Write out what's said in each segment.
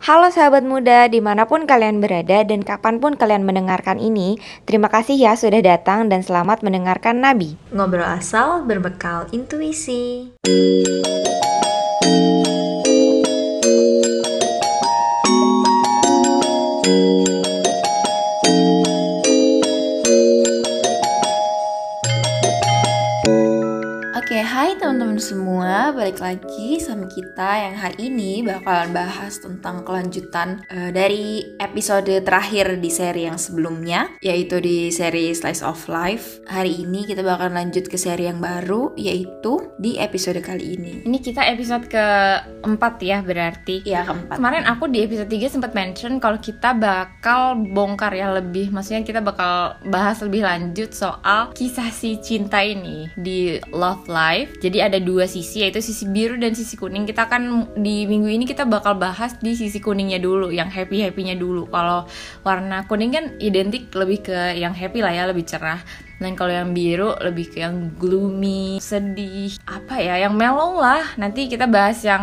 Halo sahabat muda, di mana pun kalian berada dan kapan pun kalian mendengarkan ini, terima kasih ya sudah datang dan selamat mendengarkan Nabi. Ngobrol asal berbekal intuisi. Semua, balik lagi sama kita yang hari ini bakalan bahas tentang kelanjutan uh, dari episode terakhir di seri yang sebelumnya, yaitu di seri Slice of Life. Hari ini kita bakalan lanjut ke seri yang baru, yaitu di episode kali ini. Ini kita episode keempat ya berarti. Iya keempat. Kemarin aku di episode 3 sempat mention kalau kita bakal bongkar ya lebih, maksudnya kita bakal bahas lebih lanjut soal kisah si cinta ini di Love Life. Jadi ada dua sisi yaitu sisi biru dan sisi kuning. Kita kan di minggu ini kita bakal bahas di sisi kuningnya dulu, yang happy happynya dulu. Kalau warna kuning kan identik lebih ke yang happy lah ya, lebih cerah. Dan kalau yang biru lebih ke yang gloomy, sedih, apa ya, yang mellow lah. Nanti kita bahas yang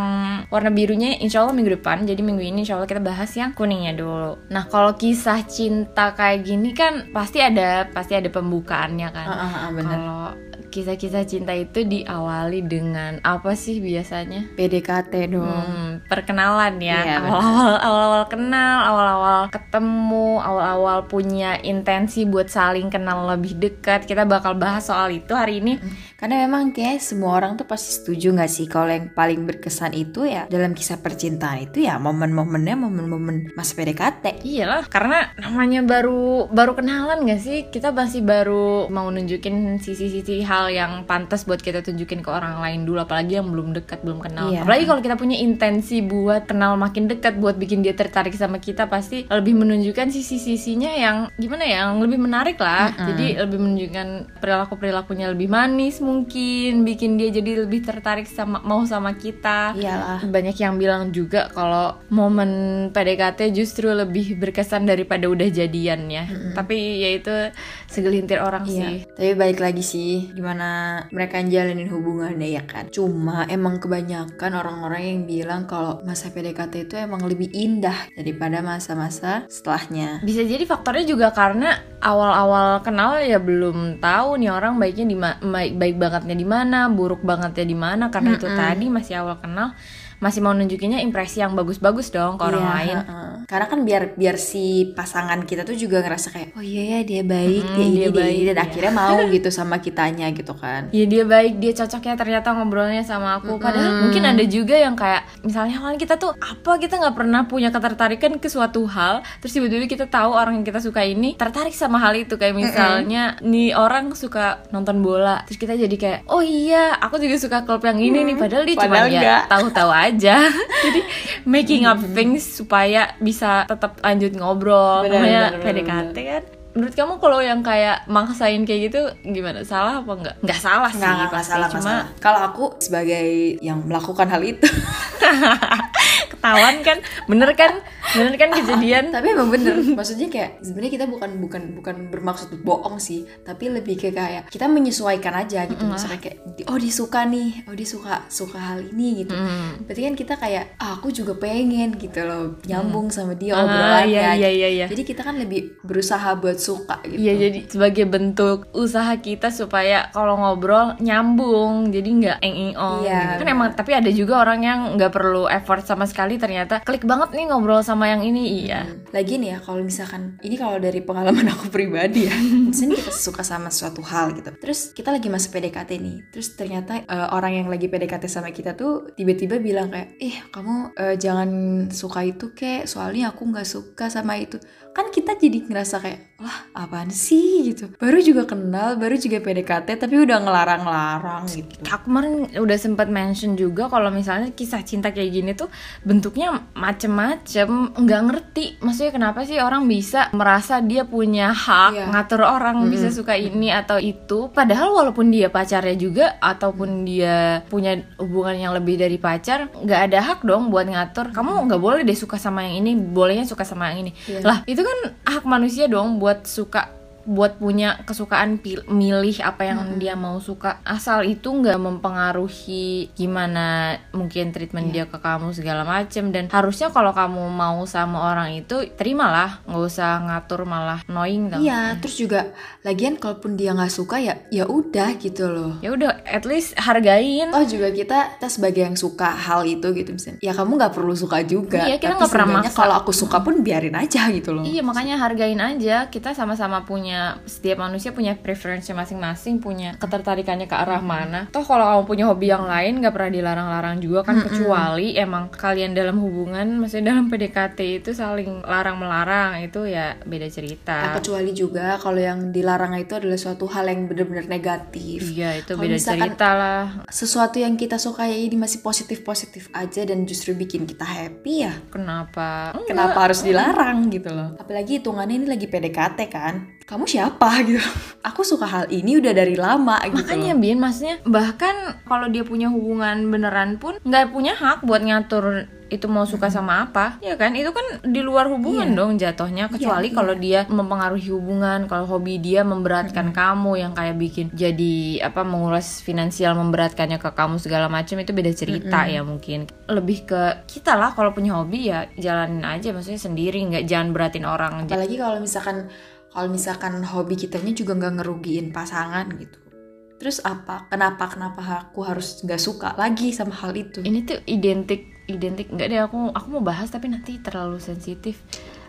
warna birunya insya Allah minggu depan. Jadi minggu ini insya Allah kita bahas yang kuningnya dulu. Nah kalau kisah cinta kayak gini kan pasti ada pasti ada pembukaannya kan. Uh, uh, uh, Kalau kisah-kisah cinta itu diawali dengan apa sih biasanya? PDKT dong. Hmm, perkenalan ya. Iya, awal-awal awal-awal kenal, awal-awal ketemu, awal-awal punya intensi buat saling kenal lebih dekat. Kita bakal bahas soal itu hari ini. Karena memang kayak semua orang tuh pasti setuju gak sih kalau yang paling berkesan itu ya dalam kisah percintaan itu ya momen-momennya momen-momen masa PDKT. Iyalah, karena namanya baru baru kenalan gak sih? Kita masih baru mau nunjukin sisi-sisi hal yang pantas buat kita tunjukin ke orang lain dulu apalagi yang belum dekat belum kenal iya. apalagi kalau kita punya intensi buat kenal makin dekat buat bikin dia tertarik sama kita pasti lebih menunjukkan sisi-sisinya yang gimana ya yang lebih menarik lah mm -hmm. jadi lebih menunjukkan perilaku perilakunya lebih manis mungkin bikin dia jadi lebih tertarik sama mau sama kita. Iyalah. Banyak yang bilang juga kalau momen PDKT justru lebih berkesan daripada udah jadian ya. Mm -hmm. tapi ya itu segelintir orang iya. sih. Tapi balik lagi sih gimana mereka jalanin hubungannya ya kan? Cuma emang kebanyakan orang-orang yang bilang kalau masa PDKT itu emang lebih indah daripada masa-masa setelahnya. Bisa jadi faktornya juga karena awal-awal kenal ya belum tahu nih orang baiknya di baik baik bangetnya di mana buruk bangetnya di mana karena mm -mm. itu tadi masih awal kenal masih mau nunjukinnya impresi yang bagus-bagus dong ke orang yeah, lain. Uh, karena kan biar biar si pasangan kita tuh juga ngerasa kayak oh iya ya dia baik, hmm, dia ini dia, baik, dia dan iya. akhirnya mau gitu sama kitanya gitu kan. Iya dia baik, dia cocok ya ternyata ngobrolnya sama aku. Padahal hmm. mungkin ada juga yang kayak misalnya kan kita tuh apa kita nggak pernah punya ketertarikan ke suatu hal, terus tiba-tiba kita tahu orang yang kita suka ini tertarik sama hal itu kayak misalnya mm -hmm. nih orang suka nonton bola, terus kita jadi kayak oh iya aku juga suka klub yang ini hmm. nih padahal dia cuma ya tahu-tahu aja aja. Jadi making up things supaya bisa tetap lanjut ngobrol. Namanya PDKT kan. Menurut kamu kalau yang kayak maksain kayak gitu gimana? Salah apa enggak? Nggak salah sih nggak, pasti salah, cuma kalau aku sebagai yang melakukan hal itu ketahuan kan? Bener kan? Bener kan kejadian? Tapi emang bener. Maksudnya kayak sebenarnya kita bukan bukan bukan bermaksud bohong sih. Tapi lebih ke kayak kita menyesuaikan aja gitu. Mm -hmm. misalnya kayak oh dia suka nih oh dia suka suka hal ini gitu. Mm. berarti kan kita kayak ah, aku juga pengen gitu loh. Nyambung mm. sama dia obrolannya. ah, iya, iya, iya, iya. jadi kita kan lebih berusaha buat suka gitu. Iya jadi sebagai bentuk usaha kita supaya kalau ngobrol nyambung jadi nggak eng eng ong iya, gitu. kan emang tapi ada juga orang yang nggak perlu effort sama sekali ternyata klik banget nih ngobrol sama yang ini. Iya. Hmm. lagi nih ya kalau misalkan ini kalau dari pengalaman aku pribadi ya. Misalnya kita suka sama suatu hal gitu. Terus kita lagi masuk PDKT nih. Terus ternyata uh, orang yang lagi PDKT sama kita tuh tiba-tiba bilang kayak ih kamu uh, jangan suka itu kek. Soalnya aku nggak suka sama itu. Kan kita jadi ngerasa kayak wah apaan sih gitu. Baru juga kenal baru juga PDKT tapi udah ngelarang-larang gitu. Aku kemarin udah sempat mention juga kalau misalnya kisah cinta kayak gini tuh bentuknya macem-macem nggak ngerti. Maksudnya kenapa sih orang bisa merasa dia punya hak yeah. ngatur orang mm-hmm. bisa suka ini atau itu? Padahal walaupun dia pacarnya juga ataupun dia punya hubungan yang lebih dari pacar nggak ada hak dong buat ngatur. Kamu nggak boleh deh suka sama yang ini bolehnya suka sama yang ini. Yeah. lah itu kan hak manusia dong buat suka buat punya kesukaan pil- milih apa yang dia mau suka asal itu nggak mempengaruhi gimana mungkin treatment dia ke kamu segala macem dan harusnya kalau kamu mau sama orang itu terimalah nggak usah ngatur malah annoying tau Iya, terus juga lagian kalaupun dia nggak suka ya ya udah gitu loh. ya udah at least hargain Oh juga kita kita sebagai yang suka hal itu gitu misalnya. Ya kamu nggak perlu suka juga. Iya, kita nggak pernah maksa. Kalau aku suka pun biarin aja gitu loh. Iya makanya hargain aja kita sama-sama punya setiap manusia punya preferensi masing-masing punya ketertarikannya ke arah mana toh kalau kamu punya hobi yang lain nggak pernah dilarang-larang juga kan kecuali emang kalian dalam hubungan maksudnya dalam PDKT itu saling larang melarang itu ya beda Nah, cerita kecuali juga kalau yang dilarang itu adalah suatu hal yang benar-benar negatif. iya itu Kalau beda cerita lah Sesuatu yang kita sukai ini masih positif-positif aja dan justru bikin kita happy ya. kenapa Enggak. Kenapa harus dilarang gitu loh? Apalagi hitungannya ini lagi PDKT kan. Kamu siapa? gitu? Aku suka hal ini udah dari lama gitu. Makanya Bin, maksudnya bahkan kalau dia punya hubungan beneran pun nggak punya hak buat ngatur itu mau suka sama apa. Ya kan? Itu kan di luar hubungan dong jatuhnya kecuali kalau dia mempengaruhi hubungan kalau hobi dia memberatkan kamu yang kayak bikin jadi apa menguras finansial memberatkannya ke kamu segala macam itu beda cerita ya mungkin. Lebih ke kita lah kalau punya hobi ya jalanin aja maksudnya sendiri nggak jangan beratin orang. Apalagi kalau misalkan kalau misalkan hobi kitanya juga nggak ngerugiin pasangan gitu. Terus apa? Kenapa kenapa aku harus nggak suka lagi sama hal itu? ini tuh identik identik nggak deh aku aku mau bahas tapi nanti terlalu sensitif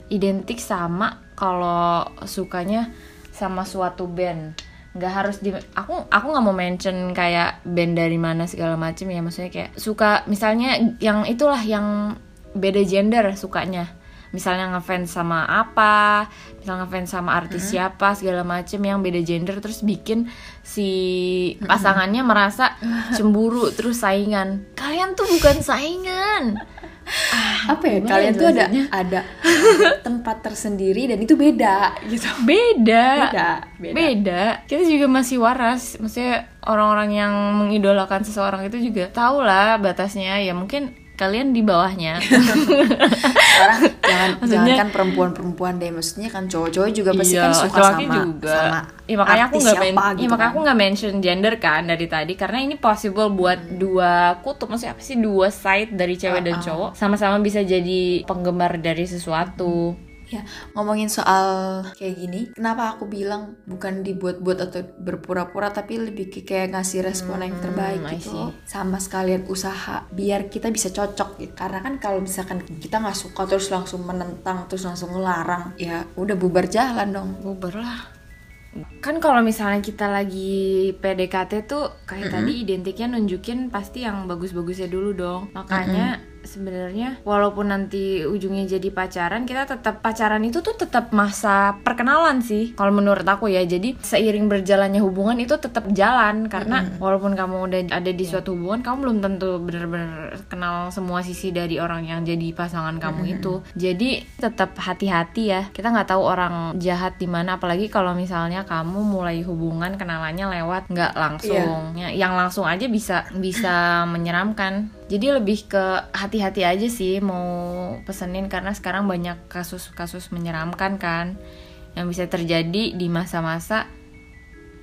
identik sama kalau sukanya sama suatu band nggak harus di aku aku nggak mau mention kayak band dari mana segala macam ya maksudnya kayak suka misalnya yang itulah yang beda gender sukanya misalnya ngefans sama apa misalnya ngefans sama artis siapa segala macem yang beda gender terus bikin si pasangannya merasa cemburu terus saingan. Kalian tuh bukan saingan. Apa ya? Kalian tuh ada ada tempat tersendiri dan itu beda gitu. beda. Beda, beda. beda. Kita juga masih waras. Maksudnya orang-orang yang mengidolakan seseorang itu juga tahu lah batasnya. Ya mungkin kalian di bawahnya Sekarang jangan Maksudnya- jangan kan perempuan-perempuan deh, maksudnya kan cowok-cowok juga pasti Iya, kan suka sama juga. sama ya makanya aku nggak men- ya, gitu makanya kan. aku nggak mention gender kan dari tadi karena ini possible buat dua kutub maksudnya apa sih dua side dari cewek dan Uh-uh. cowok sama-sama bisa jadi penggemar dari sesuatu Ya, ngomongin soal kayak gini, kenapa aku bilang bukan dibuat-buat atau berpura-pura tapi lebih ke kayak ngasih respon yang terbaik Hmm, gitu. Sama sekalian usaha biar kita bisa cocok gitu. Karena kan kalau misalkan kita nggak suka terus langsung menentang terus langsung ngelarang, ya udah bubar jalan dong. bubar lah kan kalau misalnya kita lagi PDKT tuh kayak tadi identiknya nunjukin pasti yang bagus-bagusnya dulu dong makanya sebenarnya walaupun nanti ujungnya jadi pacaran kita tetap pacaran itu tuh tetap masa perkenalan sih kalau menurut aku ya. Jadi seiring berjalannya hubungan itu tetap jalan karena walaupun kamu udah ada di suatu hubungan kamu belum tentu bener-bener kenal semua sisi dari orang yang jadi pasangan kamu itu. Jadi tetap hati-hati ya. Kita nggak tahu orang jahat di mana apalagi kalau misalnya kamu mulai hubungan kenalannya lewat nggak langsung. Ya, yang langsung aja bisa bisa menyeramkan jadi lebih ke hati-hati aja sih mau pesenin karena sekarang banyak kasus-kasus menyeramkan kan yang bisa terjadi di masa-masa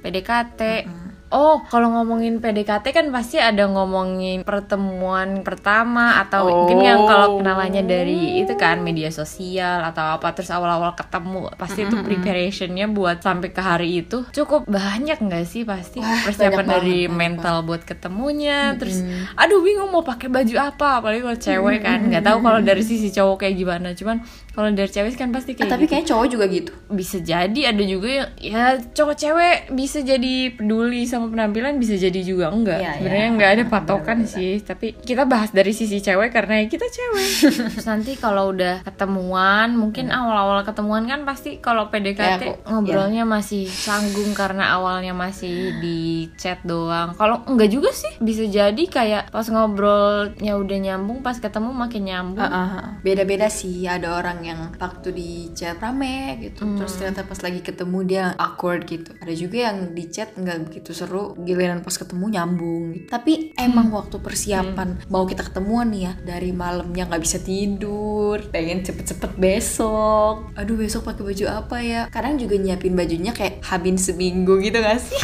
PDKT. Oh, kalau ngomongin PDKT kan pasti ada ngomongin pertemuan pertama atau mungkin yang kalau kenalannya dari itu kan media sosial atau apa terus awal-awal ketemu pasti itu preparationnya buat sampai ke hari itu cukup banyak nggak sih pasti Wah, persiapan dari banget, mental buat ketemunya terus aduh bingung mau pakai baju apa apalagi kalau cewek kan nggak tahu kalau dari sisi cowok kayak gimana cuman kalau dari cewek kan pasti Ah, kayak tapi gitu. kayaknya cowok juga gitu. bisa jadi ada juga yang ya cowok cewek bisa jadi peduli sama penampilan bisa jadi juga enggak. Iya, sebenarnya iya. nggak ada patokan sih tapi kita bahas dari sisi cewek karena ya kita cewek. Terus nanti kalau udah ketemuan mungkin awal-awal ketemuan kan pasti kalau PDKT Kayak aku- ngobrolnya masih canggung karena awalnya masih di chat doang. Kalau enggak juga sih bisa jadi kayak pas ngobrolnya udah nyambung pas ketemu makin nyambung. Ah, ah, ah. Beda-beda sih, ada orang yang waktu di chat rame gitu, Hmm. terus ternyata pas lagi ketemu dia awkward gitu. Ada juga yang di chat nggak begitu seru giliran pas ketemu nyambung gitu. tapi emang waktu persiapan mau kita ketemuan nih ya dari malamnya nggak bisa tidur pengen cepet-cepet besok. Aduh besok pakai baju apa ya? Kadang juga nyiapin bajunya kayak habin seminggu gitu gak sih?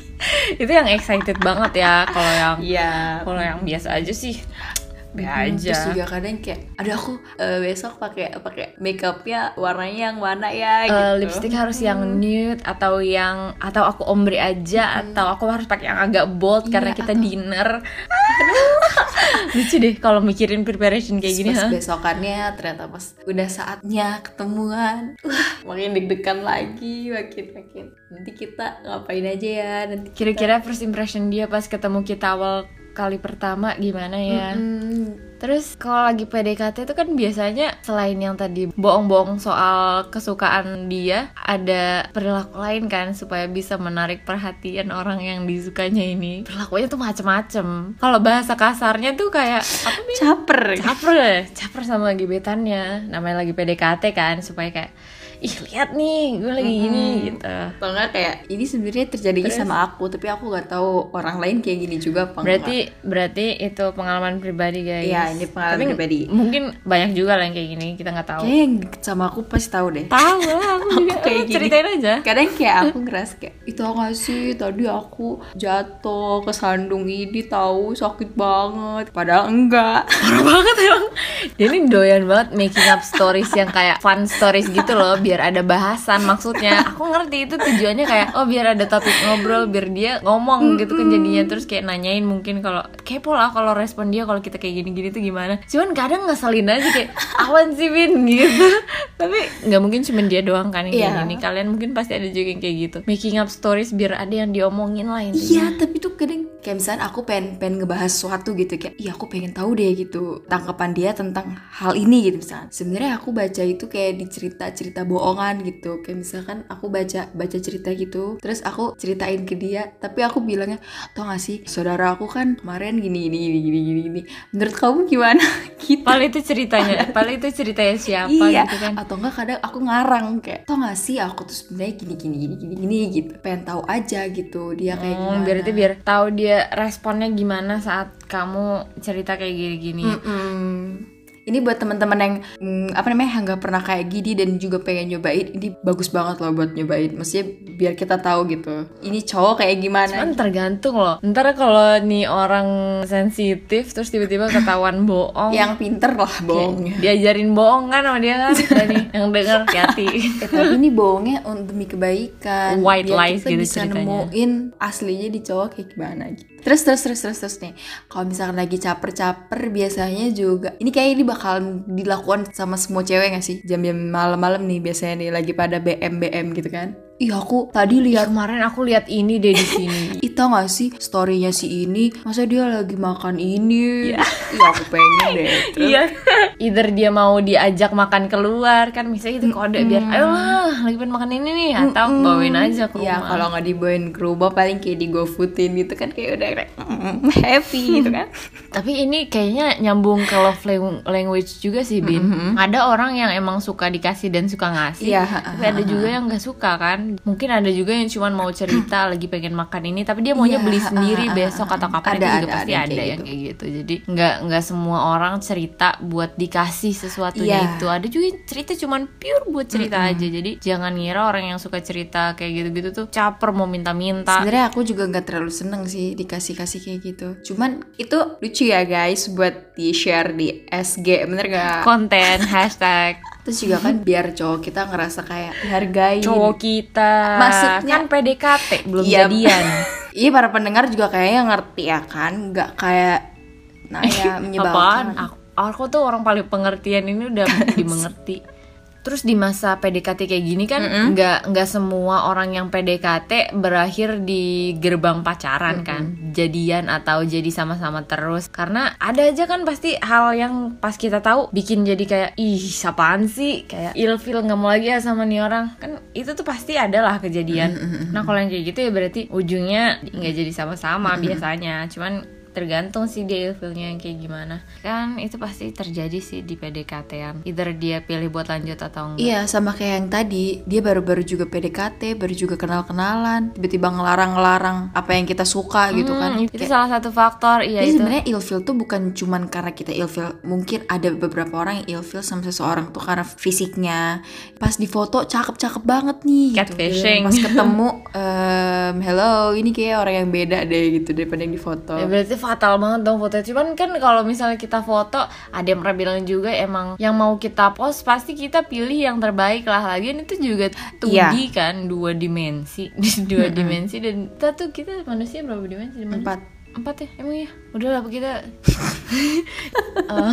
Itu yang excited banget ya kalau yang iya. kalau yang biasa aja sih Hmm, aja Terus juga kadang kayak, aduh aku eh, besok pakai pakai makeupnya warnanya yang mana ya Eh, gitu. lipstick harus yang nude atau yang atau aku ombre aja atau aku harus pakai yang agak bold Iya, karena kita atau- dinner lucu deh kalau mikirin preparation kayak gini pas besokannya ternyata pas udah saatnya ketemuan, wah makin deg-degan lagi, makin makin. Nanti kita ngapain aja ya? Nanti kita- kira-kira first impression dia pas ketemu kita awal kali pertama gimana ya Mm, Terus kalau lagi PDKT itu kan biasanya selain yang tadi bohong-bohong soal kesukaan dia, ada perilaku lain kan supaya bisa menarik perhatian orang yang disukanya ini. Perilakunya tuh macem-macem. Kalau bahasa kasarnya tuh kayak apa nih? caper. Caper, caper sama gebetannya. Namanya lagi PDKT kan supaya kayak ih lihat nih gue lagi gini gitu. Atau enggak kayak ini sebenarnya terjadinya sama aku, tapi aku nggak tahu orang lain kayak gini juga apa Berarti berarti itu pengalaman pribadi guys. Iya, ini pengalaman Tapi pribadi. Mungkin banyak juga lah yang kayak gini kita nggak tahu. Yang deket sama aku pasti tahu deh. Tahu lah aku juga kayak gini. ceritain aja. Kadang kayak aku ngerasa kayak itu gak sih tadi aku jatuh ke sandung ini tahu sakit banget. Padahal enggak. Parah banget emang. Dia ini doyan banget making up stories yang kayak fun stories gitu loh biar ada bahasan maksudnya. Aku ngerti itu tujuannya kayak oh biar ada topik ngobrol biar dia ngomong gitu kan jadinya terus kayak nanyain mungkin kalau kepo lah kalau respon dia kalau kita kayak gini-gini tuh gimana. Cuman kadang ngeselin aja kayak awan sih Bin gitu. Tapi nggak mungkin cuma dia doang kan yang kayak Iya. gini. Kalian mungkin pasti ada juga yang kayak gitu. Making up stories biar ada yang diomongin lah intinya. Iya, tapi tuh kadang kayak misalnya aku pengen pengen ngebahas sesuatu gitu kayak iya aku pengen tahu deh gitu tanggapan dia tentang hal ini gitu misalnya. Sebenarnya aku baca itu kayak di cerita-cerita bohongan gitu. Kayak misalkan aku baca baca cerita gitu, terus aku ceritain ke dia, tapi aku bilangnya, "Tau gak sih, saudara aku kan kemarin gini gini gini gini gini." gini. Menurut kamu gimana?" gitu. Paling itu ceritanya, paling itu ceritanya siapa iya gitu kan. atau enggak kadang aku ngarang kayak tau gak sih aku tuh sebenarnya gini gini gini gini gini gitu pengen tahu aja gitu dia kayak Hmm, gimana biar itu biar tahu dia responnya gimana saat kamu cerita kayak gini-gini. Mm-mm. Ini buat teman-teman yang mm, apa namanya yang nggak pernah kayak gini dan juga pengen nyobain ini bagus banget loh buat nyobain. Maksudnya biar kita tahu gitu. Ini cowok kayak gimana? Cuman tergantung loh. Ntar kalau nih orang sensitif terus tiba-tiba ketahuan bohong. Yang pinter lah bohongnya. Diajarin bohong kan sama dia kan. Nih yang denger hati-hati. Eh, tapi ini bohongnya untuk demi kebaikan. White lies kita gitu bisa ceritanya. nemuin aslinya di cowok kayak gimana gitu. Terus terus terus terus terus nih. Kalau misalkan lagi caper-caper biasanya juga ini kayak ini bakalan dilakukan sama semua cewek gak sih? Jam-jam malam-malam nih biasanya nih lagi pada BM BM gitu kan. Iya aku tadi lihat kemarin aku lihat ini deh di sini. Ih tau gak sih storynya si ini Masa dia lagi makan ini Iya aku pengen deh Iya. Either dia mau diajak makan keluar kan misalnya itu kode biar ayolah lagi pengen makan ini nih atau bawain aja ke Iya rumah. kalau nggak dibawain ke rumah paling kayak di GoFoodin gitu kan Kayak udah kayak mm, happy gitu kan Tapi ini kayaknya nyambung ke love lang- language juga sih Bin. Ada orang yang emang suka dikasih dan suka ngasih. Iya, Tapi ada juga yang nggak suka kan. Mungkin ada juga yang cuma mau cerita lagi pengen makan ini, tapi dia maunya Iya, beli sendiri ah, besok atau kapan Ada, itu juga ada, pasti ada ada, yang yang kayak kayak gitu. Jadi nggak nggak semua orang cerita buat dikasih sesuatunya Iya. itu. Ada juga yang cerita cuman pure buat cerita aja. Jadi jangan ngira orang yang suka cerita kayak gitu-gitu tuh caper mau minta-minta. Sebenarnya aku juga nggak terlalu seneng sih dikasih-kasih kayak gitu Cuman itu lucu ya guys buat di share di SG bener gak? Konten hashtag Terus juga kan biar cowok kita ngerasa kayak dihargai cowok kita. Maksudnya- kan PDKT belum Iya. jadian. Iya para pendengar juga kayaknya ngerti ya kan? Nggak kayak Nah ya apaan? menyebalkan aku, aku tuh orang paling pengertian ini udah dimengerti terus di masa PDKT kayak gini kan nggak nggak semua orang yang PDKT berakhir di gerbang pacaran kan. Jadian atau jadi sama-sama terus. Karena ada aja kan pasti hal yang pas kita tahu bikin jadi kayak ih apaan sih? Kayak ilfil nggak mau lagi ya sama nih orang. Kan itu tuh pasti ada lah kejadian. Nah kalau yang kayak gitu ya berarti ujungnya nggak jadi sama-sama biasanya. Cuman tergantung sih dia ilfilnya yang kayak gimana kan itu pasti terjadi sih di PDKT yang either dia pilih buat lanjut atau enggak Iya, sama kayak yang tadi, dia baru-baru juga PDKT, baru juga kenal-kenalan, tiba-tiba ngelarang-ngelarang apa yang kita suka gitu kan. Hmm, itu Kayak- salah satu faktor iya Jadi itu sebenarnya ilfil tuh bukan cuman karena kita ilfil, mungkin ada beberapa orang yang ilfil sama seseorang tuh karena fisiknya. Pas di foto cakep-cakep banget nih. Catfishing. Gitu. Pas ketemu, em, hello, ini kayak orang yang beda deh gitu daripada yang di foto. Ya berarti fatal banget dong foto Cuman kan kalau misalnya kita foto Ada yang pernah bilang juga emang Yang mau kita post pasti kita pilih yang terbaik lah Lagian itu juga 2D Iya. kan Dua dimensi Dua dimensi Dan kita tuh kita manusia berapa dimensi? Empat. Empat ya? Emang ya? Udah lah kita Eh,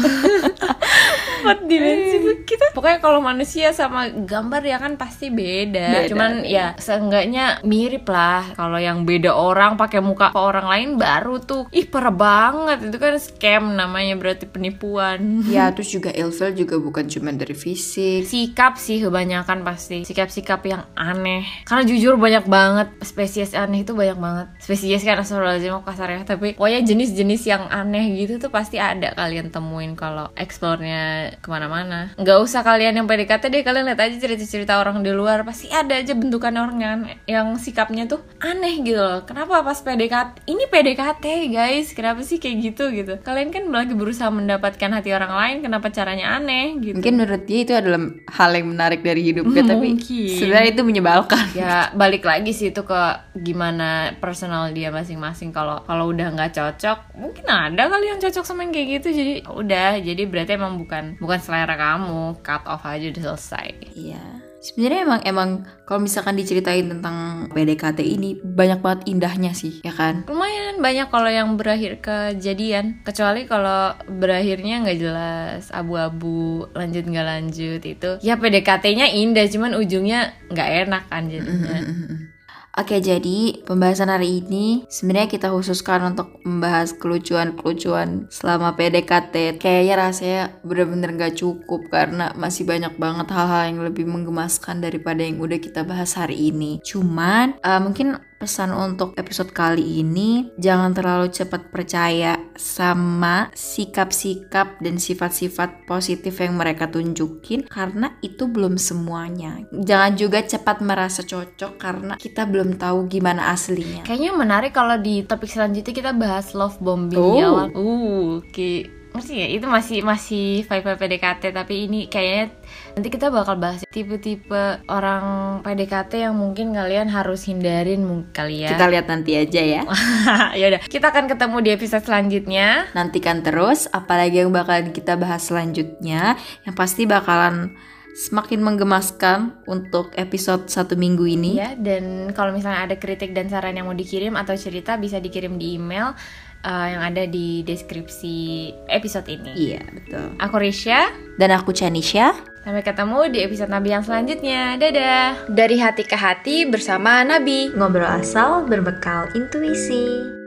Empat dimensi tuh kita? Pokoknya kalau manusia sama gambar ya kan pasti beda, Beda, Cuman ya seenggaknya mirip lah. Kalau yang beda orang pakai muka ke orang lain baru tuh. Ih parah banget. Itu kan scam namanya berarti penipuan. Ya, terus juga ilfil juga bukan cuma dari fisik. Sikap sih kebanyakan pasti. Sikap-sikap yang aneh. Karena jujur banyak banget. Spesies aneh itu banyak banget. Spesies kan astagfirullahaladzim mau kasar ya Tapi pokoknya jenis-jenis yang aneh gitu tuh Pasti ada. Kalian temuin Kalau explore-nya ke mana-mana. Nggak usah kalian yang PDKT deh Kalian lihat aja cerita-cerita orang di luar. Pasti ada aja bentukan orang yang, yang sikapnya tuh aneh gitu loh. Kenapa pas PDKT Ini PDKT guys? Kenapa sih kayak gitu gitu? Kalian kan lagi berusaha mendapatkan hati orang lain Kenapa caranya aneh gitu? Mungkin menurut dia itu adalah hal yang menarik dari hidupnya, tapi Mungkin. sebenarnya itu menyebalkan. ya balik lagi sih itu ke gimana personal dia masing-masing. Kalau kalau udah nggak cocok mungkin ada kali yang cocok sama yang kayak gitu. Jadi udah. Jadi berarti emang bukan bukan selera kamu cut off aja udah selesai. Iya. Sebenarnya emang emang kalau misalkan diceritain tentang PDKT ini banyak banget indahnya sih, ya kan? lumayan banyak kalau yang berakhir kejadian. Kecuali kalau berakhirnya nggak jelas abu-abu lanjut nggak lanjut itu. Ya PDKT-nya indah cuman ujungnya nggak enak kan jadinya Oke, jadi pembahasan hari ini sebenarnya kita khususkan untuk membahas kelucuan-kelucuan selama PDKT. Kayaknya rasanya bener-bener gak cukup karena masih banyak banget hal-hal yang lebih menggemaskan daripada yang udah kita bahas hari ini. Cuman eh, mungkin pesan untuk episode kali ini jangan terlalu cepat percaya sama sikap-sikap dan sifat-sifat positif yang mereka tunjukin karena itu belum semuanya. Jangan juga cepat merasa cocok karena kita belum tahu gimana aslinya. Kayaknya menarik kalau di topik selanjutnya kita bahas love bombing di Oh. awal. Uh, oke. Ngerti ya? Itu masih masih vibe PDKT tapi ini kayaknya nanti kita bakal bahas tipe-tipe orang PDKT yang mungkin kalian harus hindarin mungkin kali ya. Kita lihat nanti aja ya. ya udah, kita akan ketemu di episode selanjutnya. Nantikan terus apalagi yang bakalan kita bahas selanjutnya yang pasti bakalan semakin menggemaskan untuk episode satu minggu ini. Ya, dan kalau misalnya ada kritik dan saran yang mau dikirim atau cerita bisa dikirim di email uh, yang ada di deskripsi episode ini. Iya, betul. Aku Risha, Dan aku Chanisha. Sampai ketemu di episode Nabi yang selanjutnya. Dadah. Dari hati ke hati bersama Nabi. Ngobrol asal berbekal intuisi.